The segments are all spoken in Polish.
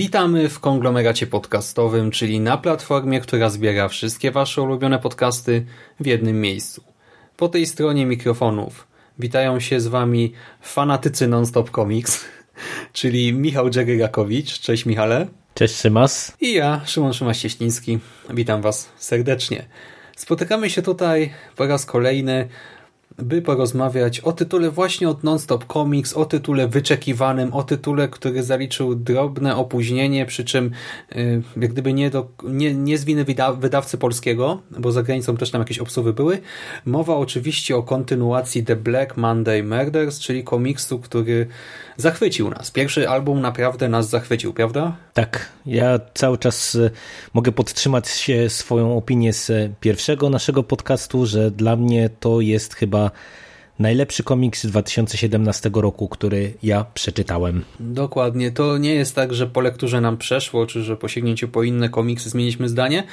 Witamy w konglomeracie podcastowym, czyli na platformie, która zbiera wszystkie Wasze ulubione podcasty w jednym miejscu. Po tej stronie mikrofonów witają się z Wami fanatycy Non-Stop Comics, czyli Michał Dżeryrakowicz. Cześć Michale. Cześć Szymas. I ja, Szymon Szymaś-Cieśliński. Witam Was serdecznie. Spotykamy się tutaj po raz kolejny by porozmawiać o tytule właśnie od Nonstop Comics, o tytule wyczekiwanym, o tytule, który zaliczył drobne opóźnienie, przy czym y, jak gdyby nie, do, nie, nie z winy wydawcy polskiego, bo za granicą też tam jakieś obsuwy były. Mowa oczywiście o kontynuacji The Black Monday Murders, czyli komiksu, który zachwycił nas. Pierwszy album naprawdę nas zachwycił, prawda? Tak, ja cały czas y, mogę podtrzymać się swoją opinię z pierwszego naszego podcastu, że dla mnie to jest chyba najlepszy komiks 2017 roku, który ja przeczytałem. Dokładnie. To nie jest tak, że po lekturze nam przeszło, czy że po sięgnięciu po inne komiksy zmieniliśmy zdanie.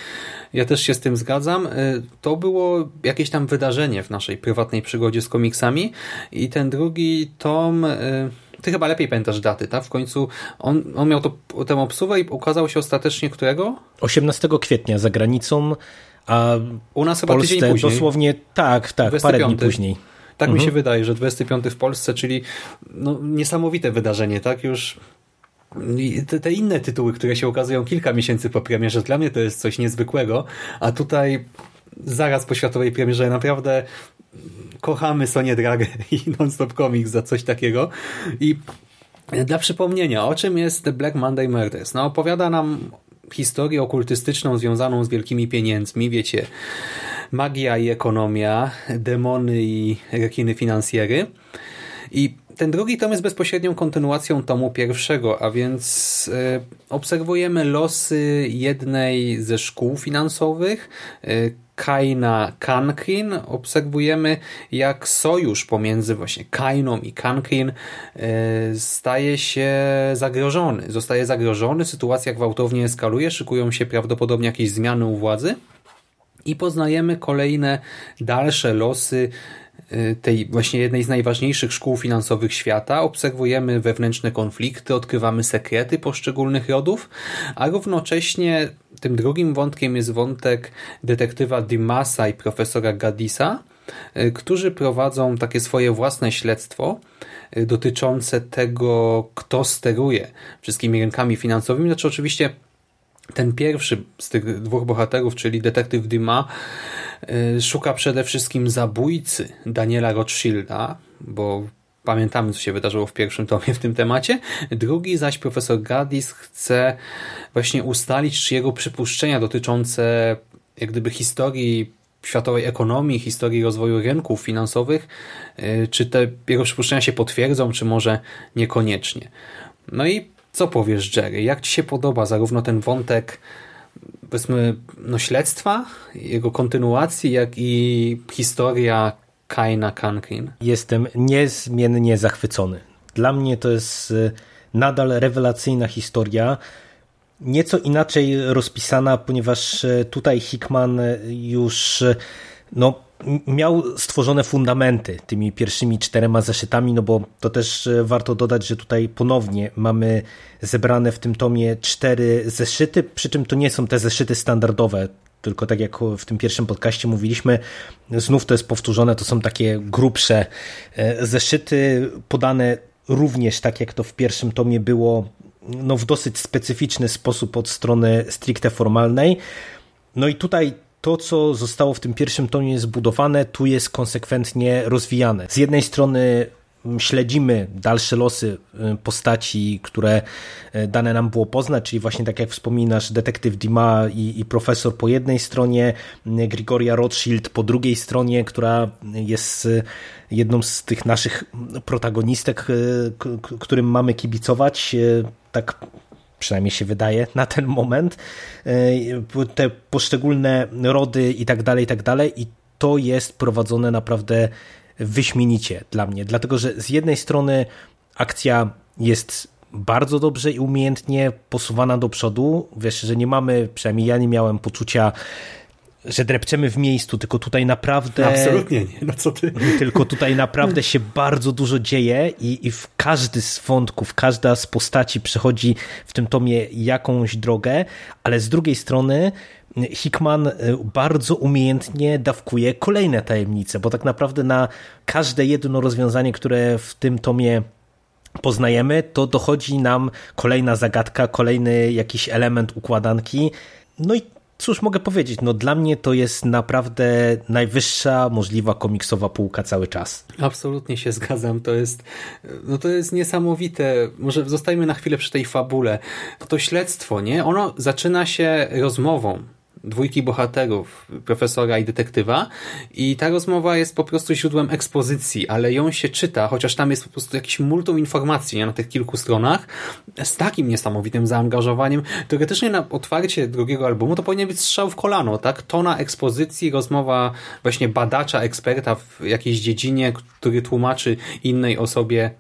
Ja też się z tym zgadzam. Y, to było jakieś tam wydarzenie w naszej prywatnej przygodzie z komiksami i ten drugi tom y, ty chyba lepiej pamiętasz daty, tak? W końcu on, on miał to, tę obsuwę i ukazał się ostatecznie którego? 18 kwietnia za granicą, a u nas chyba Polsce tydzień później. dosłownie, tak, tak, 25. parę dni później. Tak mhm. mi się wydaje, że 25 w Polsce, czyli no, niesamowite wydarzenie, tak? Już te, te, inne tytuły, które się ukazują kilka miesięcy po premierze, dla mnie to jest coś niezwykłego, a tutaj zaraz po światowej premierze naprawdę kochamy Sonię Dragę i Non-Stop Comics za coś takiego. I dla przypomnienia, o czym jest The Black Monday Murders? No, opowiada nam historię okultystyczną związaną z wielkimi pieniędzmi, wiecie, magia i ekonomia, demony i rekiny finansjery. I ten drugi tom jest bezpośrednią kontynuacją tomu pierwszego, a więc y, obserwujemy losy jednej ze szkół finansowych, y, Kaina Kankrin obserwujemy, jak sojusz pomiędzy właśnie Kainą i Kankrin e, staje się zagrożony. Zostaje zagrożony, sytuacja gwałtownie eskaluje, szykują się prawdopodobnie jakieś zmiany u władzy i poznajemy kolejne dalsze losy tej właśnie jednej z najważniejszych szkół finansowych świata. Obserwujemy wewnętrzne konflikty, odkrywamy sekrety poszczególnych rodów, a równocześnie tym drugim wątkiem jest wątek detektywa Dimasa i profesora Gadisa, y, którzy prowadzą takie swoje własne śledztwo y, dotyczące tego, kto steruje wszystkimi rynkami finansowymi. Znaczy oczywiście ten pierwszy z tych dwóch bohaterów, czyli detektyw Dima, y, szuka przede wszystkim zabójcy Daniela Rothschilda, bo pamiętamy, co się wydarzyło w pierwszym tomie w tym temacie. Drugi zaś profesor Gadis chce właśnie ustalić, czy jego przypuszczenia dotyczące jak gdyby historii światowej ekonomii, historii rozwoju rynków finansowych, y, czy te jego przypuszczenia się potwierdzą, czy może niekoniecznie. No i co powiesz, Jerry? Jak ci się podoba zarówno ten wątek powiedzmy no, śledztwa, jego kontynuacji, jak i historia Kaina Kankin. Jestem niezmiennie zachwycony. Dla mnie to jest y, nadal rewelacyjna historia. Nieco inaczej rozpisana, ponieważ y, tutaj Hickman już y, no, miał stworzone fundamenty tymi pierwszymi czterema zeszytami, no bo to też warto dodać, że tutaj ponownie mamy zebrane w tym tomie cztery zeszyty, przy czym to nie są te zeszyty standardowe, tylko tak jak w tym pierwszym podcaście mówiliśmy, znów to jest powtórzone, to są takie grubsze e, zeszyty podane również tak jak to w pierwszym tomie było no, w dosyć specyficzny sposób od strony stricte formalnej. No i tutaj to, co zostało w tym pierwszym tomie zbudowane, tu jest konsekwentnie rozwijane. Z jednej strony śledzimy dalsze losy postaci, które dane nam było poznać, czyli właśnie tak jak wspominasz, detektyw Dima i, i profesor po jednej stronie, Grigoria Rothschild po drugiej stronie, która jest jedną z tych naszych protagonistek, którym mamy kibicować. Tak przynajmniej się wydaje na ten moment, e, te poszczególne rody i tak dalej, i tak dalej. I to jest prowadzone naprawdę wyśmienicie dla mnie, dlatego że z jednej strony akcja jest bardzo dobrze i umiejętnie posuwana do przodu, wiesz, że nie mamy, przynajmniej ja nie miałem poczucia że drepczemy w miejscu, tylko tutaj naprawdę... No, absolutnie nie, no co ty... Tylko tutaj naprawdę się bardzo dużo dzieje i, i w każdy z wątków, każda z postaci przechodzi w tym tomie jakąś drogę, ale z drugiej strony Hickman y, bardzo umiejętnie dawkuje kolejne tajemnice, bo tak naprawdę na każde jedno rozwiązanie, które w tym tomie poznajemy, to dochodzi nam kolejna zagadka, kolejny jakiś element układanki. No i cóż mogę powiedzieć, no dla mnie to jest naprawdę najwyższa możliwa komiksowa półka cały czas. Absolutnie się zgadzam, to jest, no to jest niesamowite. Może zostajmy na chwilę przy tej fabule. To śledztwo, nie? Ono zaczyna się rozmową dwójki bohaterów, profesora i detektywa i ta rozmowa jest po prostu źródłem ekspozycji, ale ją się czyta, chociaż tam jest po prostu jakiś multum informacji nie, na tych kilku stronach, z takim niesamowitym zaangażowaniem. Teoretycznie na otwarcie drugiego albumu to powinien być strzał w kolano, tak? Tona ekspozycji, rozmowa właśnie badacza, eksperta w jakiejś dziedzinie, który tłumaczy innej osobie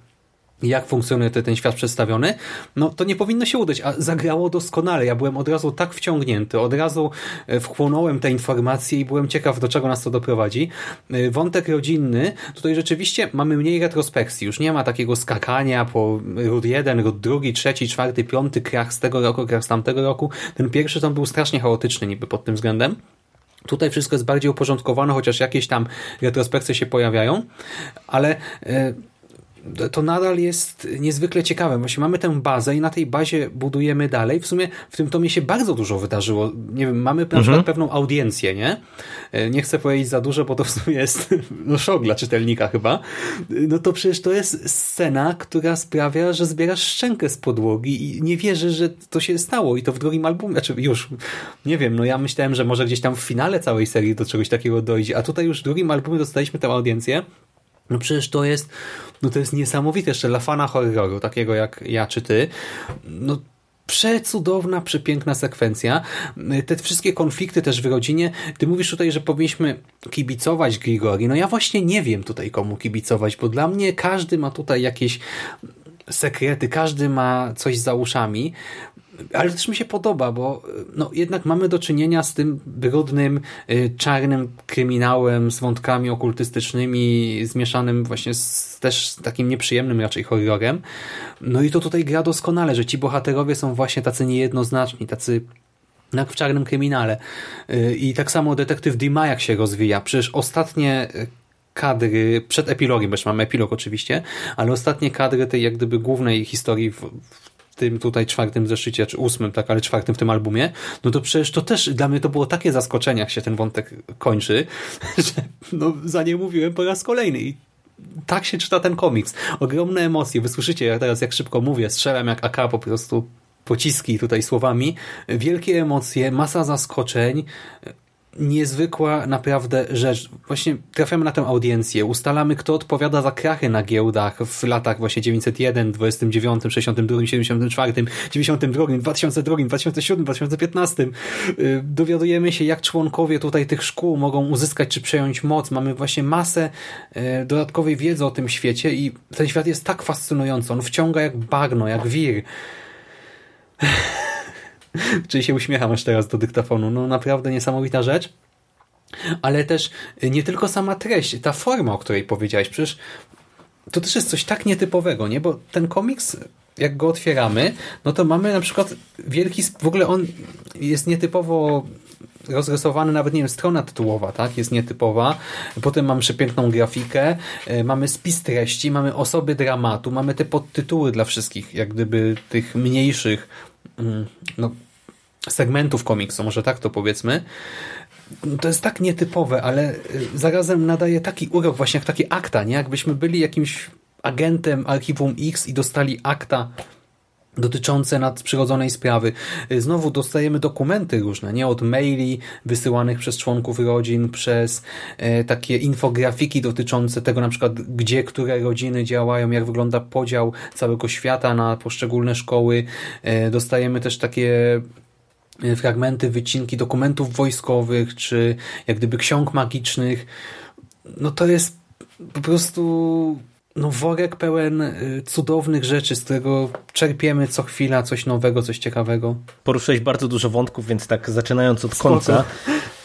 jak funkcjonuje ten świat przedstawiony, no to nie powinno się udać, a zagrało doskonale. Ja byłem od razu tak wciągnięty, od razu e, wchłonąłem te informacje i byłem ciekaw, do czego nas to doprowadzi. E, wątek rodzinny, tutaj rzeczywiście mamy mniej retrospekcji, już nie ma takiego skakania po ród jeden, ród drugi, trzeci, czwarty, piąty, krach z tego roku, krach z tamtego roku. Ten pierwszy tam był strasznie chaotyczny niby pod tym względem. Tutaj wszystko jest bardziej uporządkowane, chociaż jakieś tam retrospekcje się pojawiają, ale e, to nadal jest niezwykle ciekawe. Właśnie mamy tę bazę i na tej bazie budujemy dalej. W sumie w tym tomie się bardzo dużo wydarzyło. Nie wiem, mamy na mhm. przykład pewną audiencję, nie? E, nie chcę powiedzieć za dużo, bo to w sumie jest no, szok dla czytelnika chyba. No to przecież to jest scena, która sprawia, że zbierasz szczękę z podłogi i nie wierzysz, że to się stało i to w drugim albumie, znaczy już, nie wiem, no ja myślałem, że może gdzieś tam w finale całej serii do czegoś takiego dojdzie, a tutaj już w drugim albumie dostaliśmy tę audiencję no przecież to jest, no to jest niesamowite jeszcze dla fana horroru, takiego jak ja czy ty. No przecudowna, przepiękna sekwencja. Te wszystkie konflikty też w rodzinie. Ty mówisz tutaj, że powinniśmy kibicować Grigori. No ja właśnie nie wiem tutaj komu kibicować, bo dla mnie każdy ma tutaj jakieś sekrety, każdy ma coś za uszami ale też mi się podoba, bo no, jednak mamy do czynienia z tym brudnym, y, czarnym kryminałem, z wątkami okultystycznymi, zmieszanym właśnie z też takim nieprzyjemnym raczej horrorem. No i to tutaj gra doskonale, że ci bohaterowie są właśnie tacy niejednoznaczni, tacy jak w czarnym kryminale. Y, I tak samo detektyw Dima jak się rozwija. Przecież ostatnie kadry przed epilogiem, bo mamy epilog oczywiście, ale ostatnie kadry tej jak gdyby głównej historii w, w tym tutaj czwartym zeszycie, czy ósmym, tak, ale czwartym w tym albumie, no to przecież to też dla mnie to było takie zaskoczenie, jak się ten wątek kończy, że no za nie mówiłem po raz kolejny i tak się czyta ten komiks. Ogromne emocje. Wysłyszycie ja teraz jak szybko mówię, strzelam jak AK po prostu pociski tutaj słowami. Wielkie emocje, masa zaskoczeń, niezwykła naprawdę rzecz. Właśnie trafiamy na tę audiencję, ustalamy kto odpowiada za krachy na giełdach w latach właśnie 901, 29, 62, 74, 92, 2002, 2007, 2015. Dowiadujemy się jak członkowie tutaj tych szkół mogą uzyskać czy przejąć moc. Mamy właśnie masę y, dodatkowej wiedzy o tym świecie i ten świat jest tak fascynujący. On wciąga jak bagno, jak wir. Czyli się uśmiecham aż teraz do dyktafonu. No naprawdę niesamowita rzecz. Ale też nie tylko sama treść, ta forma, o której powiedziałeś. Przecież to też jest coś tak nietypowego, nie? Bo ten komiks, jak go otwieramy, no to mamy na przykład wielki... W ogóle on jest nietypowo rozrysowany, nawet nie wiem, strona tytułowa, tak? Jest nietypowa. Potem mamy przepiękną grafikę, e, mamy spis treści, mamy osoby dramatu, mamy te podtytuły dla wszystkich, jak gdyby tych mniejszych mm, no, segmentów komiksu, może tak to powiedzmy. To jest tak nietypowe, ale y, zarazem nadaje taki urok właśnie jak takie akta, nie? Jakbyśmy byli jakimś agentem Archiwum X i dostali akta dotyczące nadprzyrodzonej sprawy. Znowu dostajemy dokumenty różne, nie od maili wysyłanych przez członków rodzin, przez e, takie infografiki dotyczące tego na przykład, gdzie które rodziny działają, jak wygląda podział całego świata na poszczególne szkoły. E, dostajemy też takie fragmenty, wycinki dokumentów wojskowych, czy jak gdyby ksiąg magicznych. No to jest po prostu no, worek pełen y, cudownych rzeczy, z którego czerpiemy co chwila coś nowego, coś ciekawego. Poruszyłeś bardzo dużo wątków, więc tak zaczynając od końca.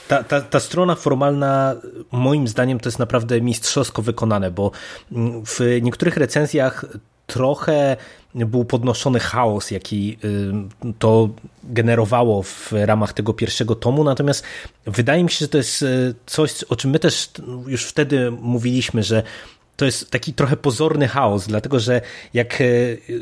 Ta, ta, ta strona formalna, moim zdaniem, to jest naprawdę mistrzowsko wykonane, bo mm, w niektórych recenzjach trochę był podnoszony chaos, jaki y, to generowało w ramach tego pierwszego tomu. Natomiast wydaje mi się, że to jest y, coś, o czym my też już wtedy mówiliśmy, że to jest taki trochę pozorny chaos, dlatego że jak e,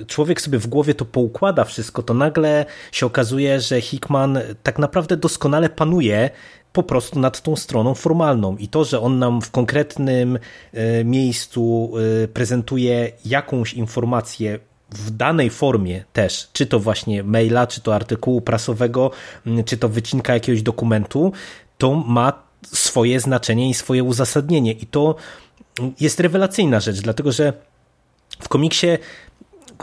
człowiek sobie w głowie to poukłada wszystko, to nagle się okazuje, że Hickman tak naprawdę doskonale panuje po prostu nad tą stroną formalną. I to, że on nam w konkretnym e, miejscu e, prezentuje jakąś informację w danej formie też, czy to właśnie maila, czy to artykułu prasowego, czy to wycinka jakiegoś dokumentu, to ma swoje znaczenie i swoje uzasadnienie. I to jest rewelacyjna rzecz, dlatego że w komiksie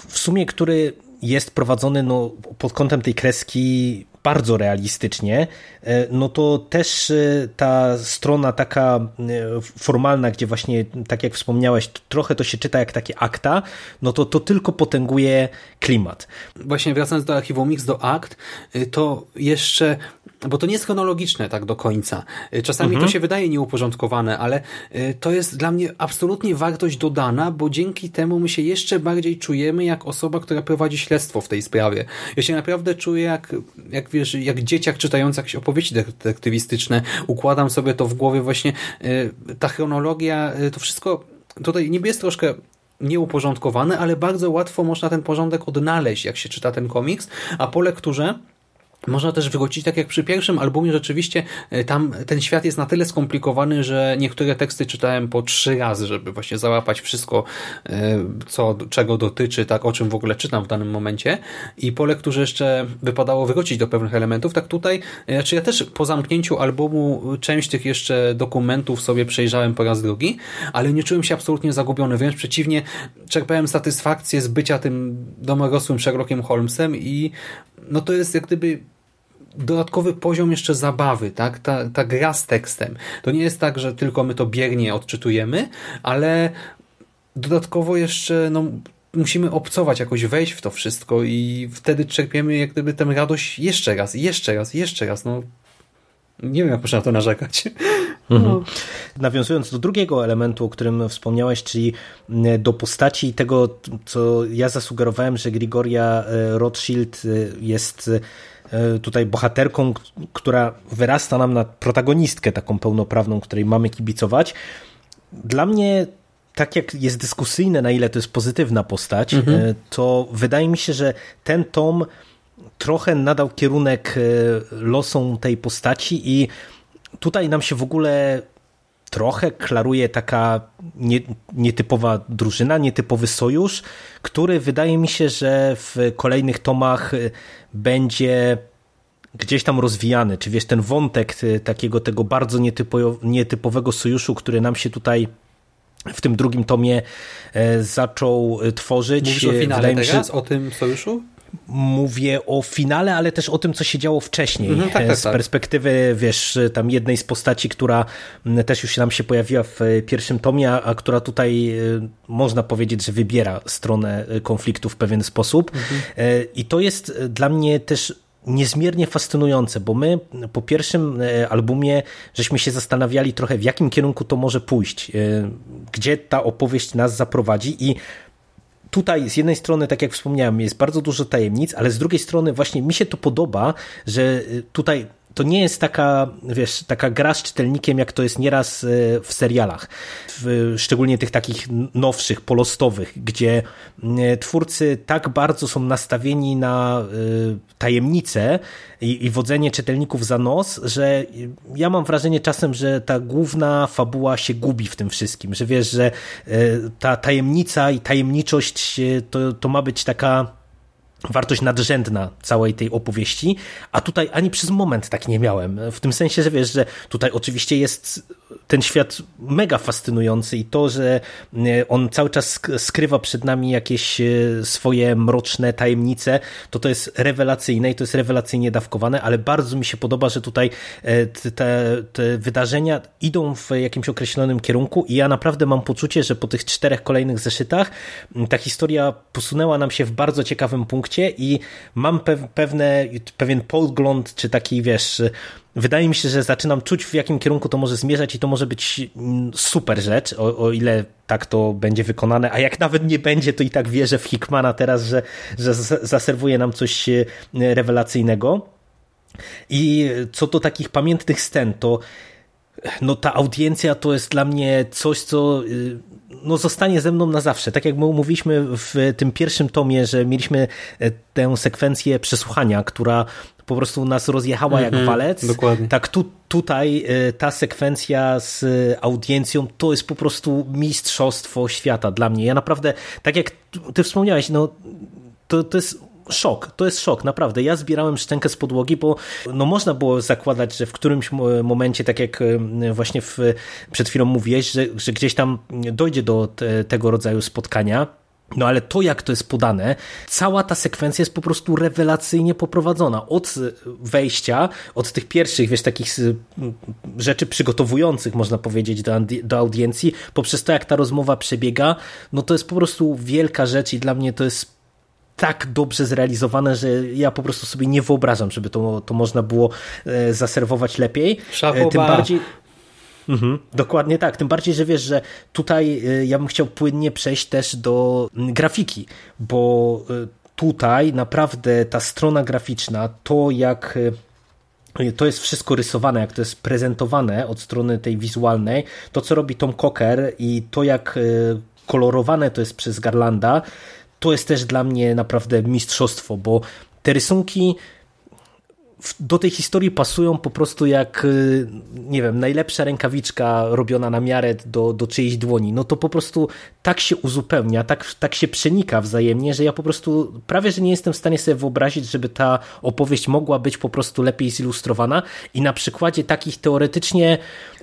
w sumie, który jest prowadzony no, pod kątem tej kreski bardzo realistycznie, e, no to też e, ta strona taka e, formalna, gdzie właśnie, tak jak wspomniałeś, trochę to się czyta jak takie akta, no to to tylko potęguje klimat. Właśnie wracając do archiwum Mix, do akt, to jeszcze bo to nie jest chronologiczne tak do końca. Czasami mhm. to się wydaje nieuporządkowane, ale to jest dla mnie absolutnie wartość dodana, bo dzięki temu my się jeszcze bardziej czujemy jak osoba, która prowadzi śledztwo w tej sprawie. Ja się naprawdę czuję jak, jak wiesz, jak dzieciak czytający jakieś opowieści detektywistyczne, układam sobie to w głowie właśnie, y, ta chronologia, y, to wszystko tutaj niby jest troszkę nieuporządkowane, ale bardzo łatwo można ten porządek odnaleźć, jak się czyta ten komiks, a po lekturze można też wrócić, tak jak przy pierwszym albumie, rzeczywiście e, tam ten świat jest na tyle skomplikowany, że niektóre teksty czytałem po trzy razy, żeby właśnie załapać wszystko, e, co, czego dotyczy, tak o czym w ogóle czytam w danym momencie. I po lekturze jeszcze wypadało wrócić do pewnych elementów. Tak tutaj, znaczy ja też po zamknięciu albumu część tych jeszcze dokumentów sobie przejrzałem po raz drugi, ale nie czułem się absolutnie zagubiony. Wręcz przeciwnie, czerpałem satysfakcję z bycia tym domorosłym Sherlockiem Holmesem i no to jest jak gdyby dodatkowy poziom jeszcze zabawy, tak? Ta, ta gra z tekstem. To nie jest tak, że tylko my to biernie odczytujemy, ale dodatkowo jeszcze no, musimy obcować, jakoś wejść w to wszystko i wtedy czerpiemy jak gdyby tę radość jeszcze raz, jeszcze raz, jeszcze raz. No, nie wiem, jak można to narzekać. No. Nawiązując do drugiego elementu, o którym wspomniałeś, czyli do postaci tego, co ja zasugerowałem, że Grigoria e, Rothschild e, jest tutaj bohaterką, która wyrasta nam na protagonistkę taką pełnoprawną, której mamy kibicować. Dla mnie tak jak jest dyskusyjne, na ile to jest pozytywna postać, mhm. to wydaje mi się, że ten tom trochę nadał kierunek losom tej postaci i tutaj nam się w ogóle trochę klaruje taka nie, nietypowa drużyna, nietypowy sojusz, który wydaje mi się, że w kolejnych tomach y, będzie gdzieś tam rozwijany. Czy wiesz, ten wątek y, takiego tego bardzo nietypo, nietypowego sojuszu, który nam się tutaj w tym drugim tomie e, zaczął y, tworzyć. Mówisz o finale teraz? Się... O tym sojuszu? Mówię o finale, ale też o tym, co się działo wcześniej. Mhm, tak, tak, z tak. perspektywy, wiesz, tam jednej z postaci, która też już nam się pojawiła w pierwszym tomie, a która tutaj e, można powiedzieć, że wybiera stronę konfliktu w pewien sposób. Mhm. E, I to jest dla mnie też niezmiernie fascynujące, bo my po pierwszym e, albumie żeśmy się zastanawiali trochę w jakim kierunku to może pójść, gdzie ta opowieść nas zaprowadzi i tutaj z jednej strony, tak jak wspomniałem, jest bardzo dużo tajemnic, ale z drugiej strony właśnie mi się to podoba, że y, tutaj to nie jest taka, wiesz, taka gra z czytelnikiem, jak to jest nieraz e, w serialach, w, szczególnie tych takich nowszych, polostowych, gdzie e, twórcy tak bardzo są nastawieni na tajemnice i, i wodzenie czytelników za nos, że ja mam wrażenie czasem, że ta główna fabuła się gubi w tym wszystkim, że wiesz, że ta tajemnica i tajemniczość to, to ma być taka wartość nadrzędna całej tej opowieści, a tutaj ani przez moment tak nie miałem. W tym sensie, że wiesz, że tutaj oczywiście jest ten świat mega fascynujący i to, że e, on cały czas skrywa przed nami jakieś e, swoje mroczne tajemnice, to to jest rewelacyjne i to jest rewelacyjnie dawkowane, ale bardzo mi się podoba, że tutaj e, te, te wydarzenia idą w jakimś określonym kierunku i ja naprawdę mam poczucie, że po tych czterech kolejnych zeszytach ta historia posunęła nam się w bardzo ciekawym punkcie i mam pewne, pewien pogląd, czy taki, wiesz, wydaje mi się, że zaczynam czuć, w jakim kierunku to może zmierzać i to może być mm, super rzecz, o, o ile tak to będzie wykonane, a jak nawet nie będzie, to i tak wierzę w Hickmana teraz, że, że zaserwuje nam coś e, rewelacyjnego. I co do takich pamiętnych scen, to no ta audiencja to jest dla mnie coś, co y, no zostanie ze mną na zawsze. Tak jak my mówiliśmy w tym pierwszym tomie, że mieliśmy e, tę sekwencję przesłuchania, która po prostu nas rozjechała jak mhm, walec. Dokładnie. Tak tu, tutaj e, ta sekwencja z audiencją to jest po prostu mistrzostwo świata dla mnie. Ja naprawdę, tak jak ty wspomniałeś, no to, to jest szok, to jest szok, naprawdę. Ja zbierałem szczękę z podłogi, bo no można było zakładać, że w którymś momencie, tak jak właśnie w, przed chwilą mówiłeś, że, że gdzieś tam dojdzie do te, tego rodzaju spotkania, no ale to, jak to jest podane, cała ta sekwencja jest po prostu rewelacyjnie poprowadzona. Od wejścia, od tych pierwszych, wiesz, takich rzeczy przygotowujących, można powiedzieć, do, do audiencji, poprzez to, jak ta rozmowa przebiega, no to jest po prostu wielka rzecz i dla mnie to jest tak dobrze zrealizowane, że ja po prostu sobie nie wyobrażam, żeby to, to można było e, zaserwować lepiej. Szapoba. Tym bardziej Mhm, dokładnie tak. Tym bardziej, że wiesz, że tutaj y, ja bym chciał płynnie przejść też do mm, grafiki, bo y, tutaj naprawdę ta strona graficzna, to jak y, to jest wszystko rysowane, jak to jest prezentowane od strony tej wizualnej, to co robi Tom Cocker i to jak kolorowane to jest przez Garlanda, to jest też dla mnie naprawdę mistrzostwo, bo te rysunki do tej historii pasują po prostu jak, y, nie wiem, najlepsza rękawiczka robiona na miarę do, do czyjejś dłoni. No to po prostu tak się uzupełnia, tak, tak się przenika wzajemnie, że ja po prostu prawie, że nie jestem w stanie sobie wyobrazić, żeby ta opowieść mogła być po prostu lepiej zilustrowana i na przykładzie takich teoretycznie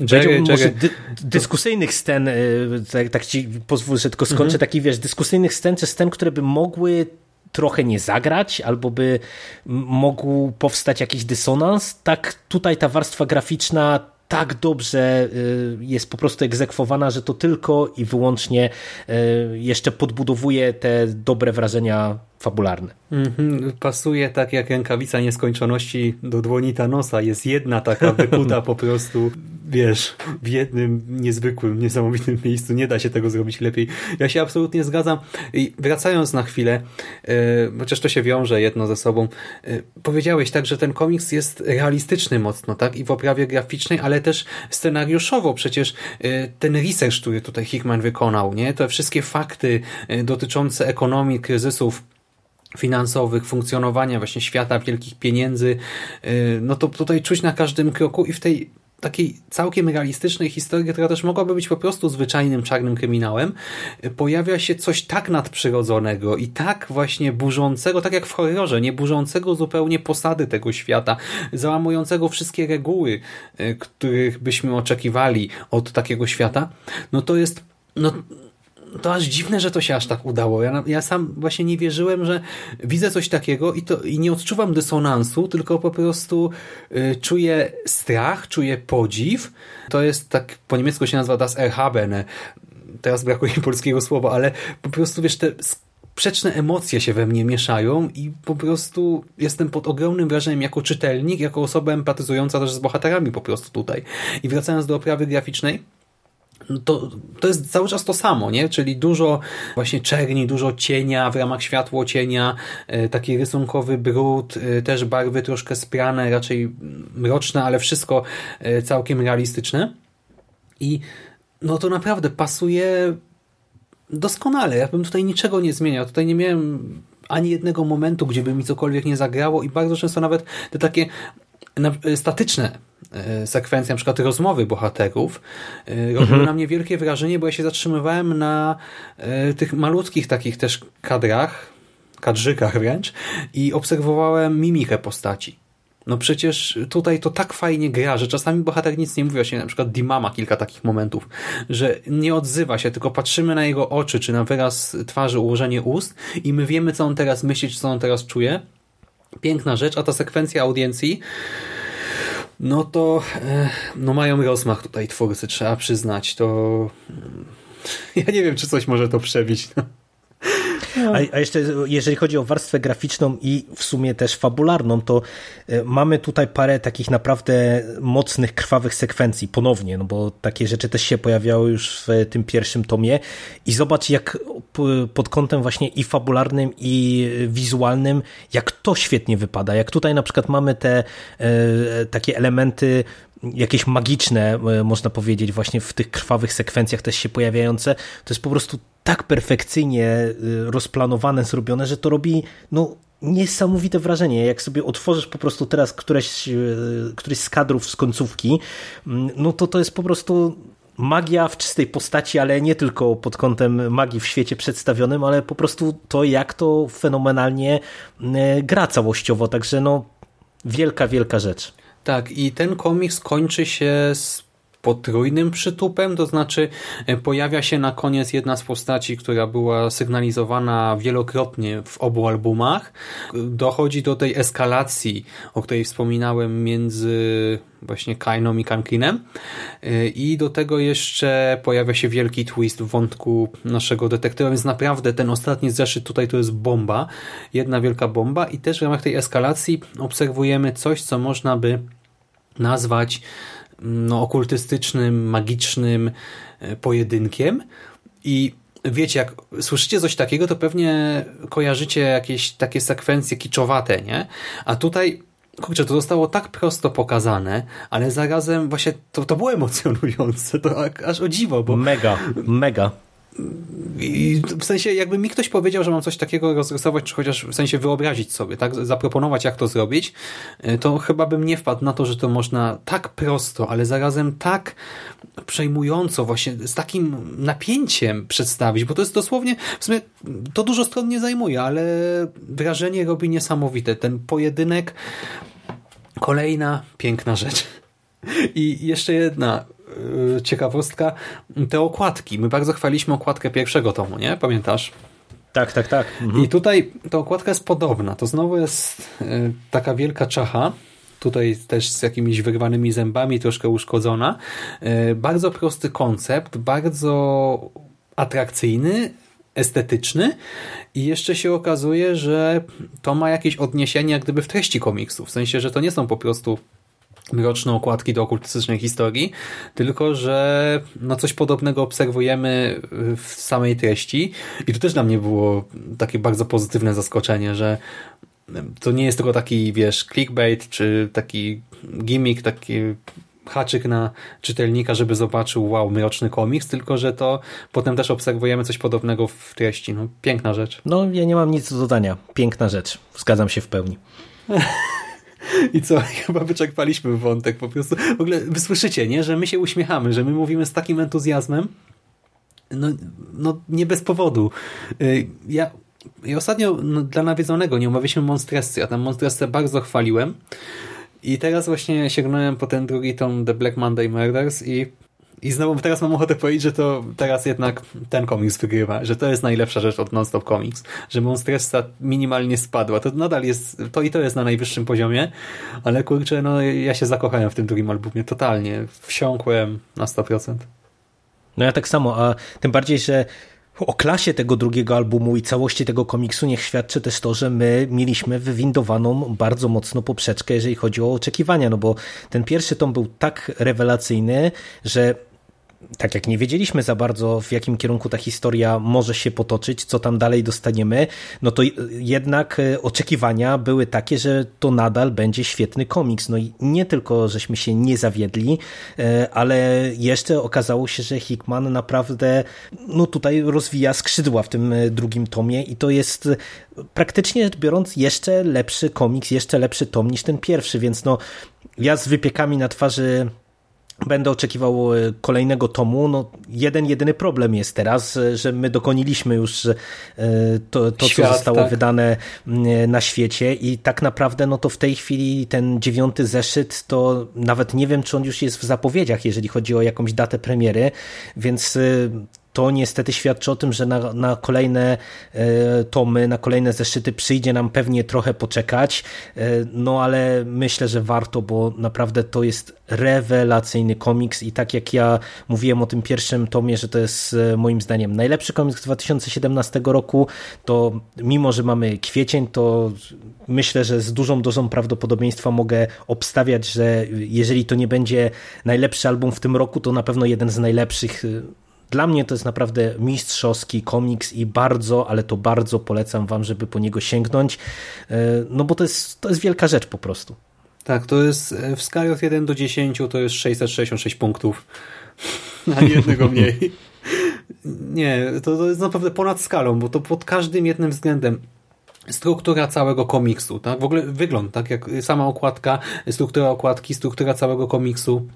czekaj, może dy, dyskusyjnych scen, y, tak, tak ci pozwól, że tylko skończę, mhm. takich wiesz, dyskusyjnych scen, czy scen, które by mogły trochę nie zagrać, albo by mógł powstać jakiś dysonans, tak tutaj ta warstwa graficzna tak dobrze y, jest po prostu egzekwowana, że to tylko i wyłącznie y, jeszcze podbudowuje te dobre wrażenia fabularne. Mm -hmm. Pasuje tak jak rękawica nieskończoności do dłoni Thanosa. Jest jedna taka wykuta po prostu, wiesz, w jednym niezwykłym, niesamowitym miejscu. Nie da się tego zrobić lepiej. Ja się absolutnie zgadzam. I wracając na chwilę, yy, chociaż to się wiąże jedno ze sobą, yy, powiedziałeś tak, że ten komiks jest realistyczny mocno, tak? I w oprawie graficznej, ale też scenariuszowo. Przecież yy, ten research, który tutaj Hickman wykonał, nie? Te wszystkie fakty dotyczące ekonomii, kryzysów, finansowych, funkcjonowania właśnie świata wielkich pieniędzy, no to tutaj czuć na każdym kroku i w tej takiej całkiem realistycznej historii, która też mogłaby być po prostu zwyczajnym czarnym kryminałem, pojawia się coś tak nadprzyrodzonego i tak właśnie burzącego, tak jak w horrorze, nie burzącego zupełnie posady tego świata, załamującego wszystkie reguły, y, których byśmy oczekiwali od takiego świata, no to jest no, to aż dziwne, że to się aż tak udało. Ja, ja sam właśnie nie wierzyłem, że widzę coś takiego i, to, i nie odczuwam dysonansu, tylko po prostu y, czuję strach, czuję podziw. To jest tak, po niemiecku się nazywa das Erhabene. Teraz brakuje polskiego słowa, ale po prostu wiesz, te sprzeczne emocje się we mnie mieszają i po prostu jestem pod ogromnym wrażeniem jako czytelnik, jako osoba empatyzująca też z bohaterami po prostu tutaj. I wracając do oprawy graficznej, to, to jest cały czas to samo, nie? Czyli dużo właśnie czerni, dużo cienia w ramach światło cienia, e, taki rysunkowy brud, e, też barwy troszkę sprane, raczej mroczne, ale wszystko e, całkiem realistyczne. I no to naprawdę pasuje doskonale. Ja bym tutaj niczego nie zmieniał. Tutaj nie miałem ani jednego momentu, gdzie by mi cokolwiek nie zagrało i bardzo często nawet te takie statyczne sekwencje, na przykład rozmowy bohaterów, e, robiły mhm. na mnie wielkie wrażenie, bo ja się zatrzymywałem na e, tych malutkich takich też kadrach, kadrzykach wręcz i obserwowałem mimikę postaci. No przecież tutaj to tak fajnie gra, że czasami bohater nic nie mówi, właśnie na przykład Dimama kilka takich momentów, że nie odzywa się, tylko patrzymy na jego oczy, czy na wyraz twarzy, ułożenie ust i my wiemy, co on teraz myśli, czy co on teraz czuje. Piękna rzecz, a ta sekwencja audiencji no to e, no mają rozmach tutaj twórcy, trzeba przyznać. To ja nie wiem, czy coś może to przebić. No. A, a, jeszcze jeżeli chodzi o warstwę graficzną i w sumie też fabularną, to e, mamy tutaj parę takich naprawdę mocnych, krwawych sekwencji ponownie, no bo takie rzeczy też się pojawiały już w tym pierwszym tomie. I zobacz jak pod kątem właśnie i fabularnym i wizualnym, jak to świetnie wypada, jak tutaj na przykład mamy te e, takie elementy jakieś magiczne, e, można powiedzieć, właśnie w tych krwawych sekwencjach też się pojawiające, to jest po prostu tak perfekcyjnie y, rozplanowane, zrobione, że to robi no, niesamowite wrażenie. Jak sobie otworzysz po prostu teraz któreś, y, któryś z kadrów z końcówki, mm, no to to jest po prostu magia w czystej postaci, ale nie tylko pod kątem magii w świecie przedstawionym, ale po prostu to, jak to fenomenalnie y, gra całościowo. Także no, wielka, wielka rzecz. Tak, i ten komiks kończy się z potrójnym przytupem, to znaczy e, pojawia się na koniec jedna z postaci, która była sygnalizowana wielokrotnie w obu albumach. Dochodzi do tej eskalacji, o której wspominałem między właśnie Kainą i Kankinem e, i do tego jeszcze pojawia się wielki twist w wątku naszego detektywa, więc naprawdę ten ostatni zeszyt tutaj to jest bomba, jedna wielka bomba i też w ramach tej eskalacji obserwujemy coś, co można by nazwać no, okultystycznym, magicznym e, pojedynkiem i wiecie, jak słyszycie coś takiego, to pewnie kojarzycie jakieś takie sekwencje kiczowate, nie? A tutaj kurczę, to zostało tak prosto pokazane, ale zarazem właśnie to, to było emocjonujące, to aż o dziwo, bo... Mega, mega. I w sensie, jakby mi ktoś powiedział, że mam coś takiego rozrysować, czy chociaż w sensie wyobrazić sobie, tak, zaproponować, jak to zrobić, e, to chyba bym nie wpadł na to, że to można tak prosto, ale zarazem tak przejmująco, właśnie z takim napięciem przedstawić, bo to jest dosłownie, w sumie to dużo stron nie zajmuje, ale wrażenie robi niesamowite. Ten pojedynek, kolejna piękna rzecz. I jeszcze jedna Y, ciekawostka, te okładki. My bardzo chwaliśmy okładkę pierwszego tomu, nie? Pamiętasz? Tak, tak, tak. Mhm. I tutaj ta okładka jest podobna. To znowu jest y, taka wielka czacha, tutaj też z jakimiś wyrwanymi zębami, troszkę uszkodzona. Y, bardzo prosty koncept, bardzo atrakcyjny, estetyczny i jeszcze się okazuje, że to ma jakieś odniesienie jak gdyby w treści komiksu, w sensie, że to nie są po prostu mroczne okładki do okultystycznej historii, tylko że no coś podobnego obserwujemy w samej treści i to też dla mnie było takie bardzo pozytywne zaskoczenie, że to nie jest tylko taki, wiesz, clickbait, czy taki gimmick, taki haczyk na czytelnika, żeby zobaczył wow, mroczny komiks, tylko że to potem też obserwujemy coś podobnego w treści. No, piękna rzecz. No, ja nie mam nic do dodania. Piękna rzecz. Zgadzam się w pełni. I co? Chyba wyczerpaliśmy wątek po prostu. W ogóle wysłyszycie, nie? Że my się uśmiechamy, że my mówimy z takim entuzjazmem. No, no nie bez powodu. Y, ja, ja ostatnio no, dla nawiedzonego nie omawialiśmy Monstresy. Ja tam Monstresę bardzo chwaliłem. I teraz właśnie sięgnąłem po ten drugi tom The Black Monday Murders i i znowu teraz mam ochotę powiedzieć, że to teraz jednak ten komiks wygrywa, że to jest najlepsza rzecz od Non-Stop Comics, że Monstressa minimalnie spadła. To nadal jest, to i to jest na najwyższym poziomie, ale kurczę, no ja się zakochałem w tym drugim albumie totalnie. Wsiąkłem na 100%. No ja tak samo, a tym bardziej, że o klasie tego drugiego albumu i całości tego komiksu niech świadczy też to, że my mieliśmy wywindowaną bardzo mocno poprzeczkę, jeżeli chodzi o oczekiwania, no bo ten pierwszy tom był tak rewelacyjny, że tak jak nie wiedzieliśmy za bardzo, w jakim kierunku ta historia może się potoczyć, co tam dalej dostaniemy, no to jednak e, oczekiwania były takie, że to nadal będzie świetny komiks. No i nie tylko, żeśmy się nie zawiedli, e, ale jeszcze okazało się, że Hickman naprawdę no tutaj rozwija skrzydła w tym e, drugim tomie i to jest praktycznie biorąc jeszcze lepszy komiks, jeszcze lepszy tom niż ten pierwszy, więc no ja z wypiekami na twarzy będę oczekiwał e, kolejnego tomu. No, jeden, jedyny problem jest teraz, e, że my dokoniliśmy już e, to, to Świat, co zostało tak. wydane na świecie i tak naprawdę no to w tej chwili ten dziewiąty zeszyt to nawet nie wiem, czy on już jest w zapowiedziach, jeżeli chodzi o jakąś datę premiery, więc to niestety świadczy o tym, że na, na kolejne e, tomy, na kolejne zeszyty przyjdzie nam pewnie trochę poczekać, e, no ale myślę, że warto, bo naprawdę to jest rewelacyjny komiks i tak jak ja mówiłem o tym pierwszym tomie, że to jest e, moim zdaniem najlepszy komiks 2017 roku, to mimo, że mamy kwiecień, to myślę, że z dużą dozą prawdopodobieństwa mogę obstawiać, że jeżeli to nie będzie najlepszy album w tym roku, to na pewno jeden z najlepszych dla mnie to jest naprawdę mistrzowski komiks i bardzo, ale to bardzo polecam wam, żeby po niego sięgnąć, e, no bo to jest, to jest wielka rzecz po prostu. Tak, to jest e, w skali od 1 do 10 to jest 666 punktów, a nie jednego mniej. Nie, to, to jest naprawdę ponad skalą, bo to pod każdym jednym względem struktura całego komiksu, tak? W ogóle wygląd, tak? Jak sama okładka, struktura okładki, struktura całego komiksu,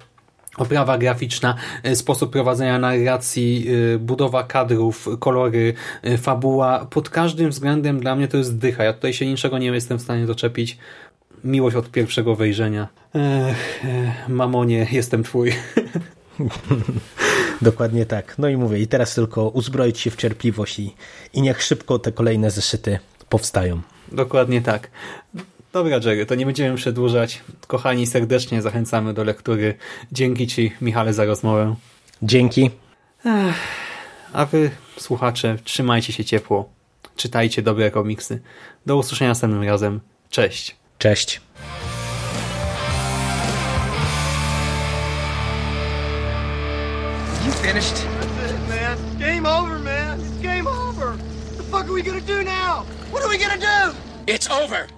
oprawa graficzna, e, sposób prowadzenia narracji, e, budowa kadrów, kolory, e, fabuła. Pod każdym względem dla mnie to jest dycha. Ja tutaj się niczego nie jestem w stanie doczepić. Miłość od pierwszego wejrzenia. Ech, mamonie, jestem twój. Dokładnie tak. No i mówię, i teraz tylko uzbroić się w cierpliwość i, i niech szybko te kolejne zeszyty powstają. Dokładnie tak. Dobra, Jerry, to nie będziemy przedłużać. Kochani, serdecznie zachęcamy do lektury. Dzięki Ci, Michale, za rozmowę. Dzięki. Ech, a Wy, słuchacze, trzymajcie się ciepło. Czytajcie dobre komiksy. Do usłyszenia następnym razem. Cześć. Cześć. You finished? That's it, man. Game over, man. It's game over. What the fuck are we gonna do now? What are we gonna do? It's over.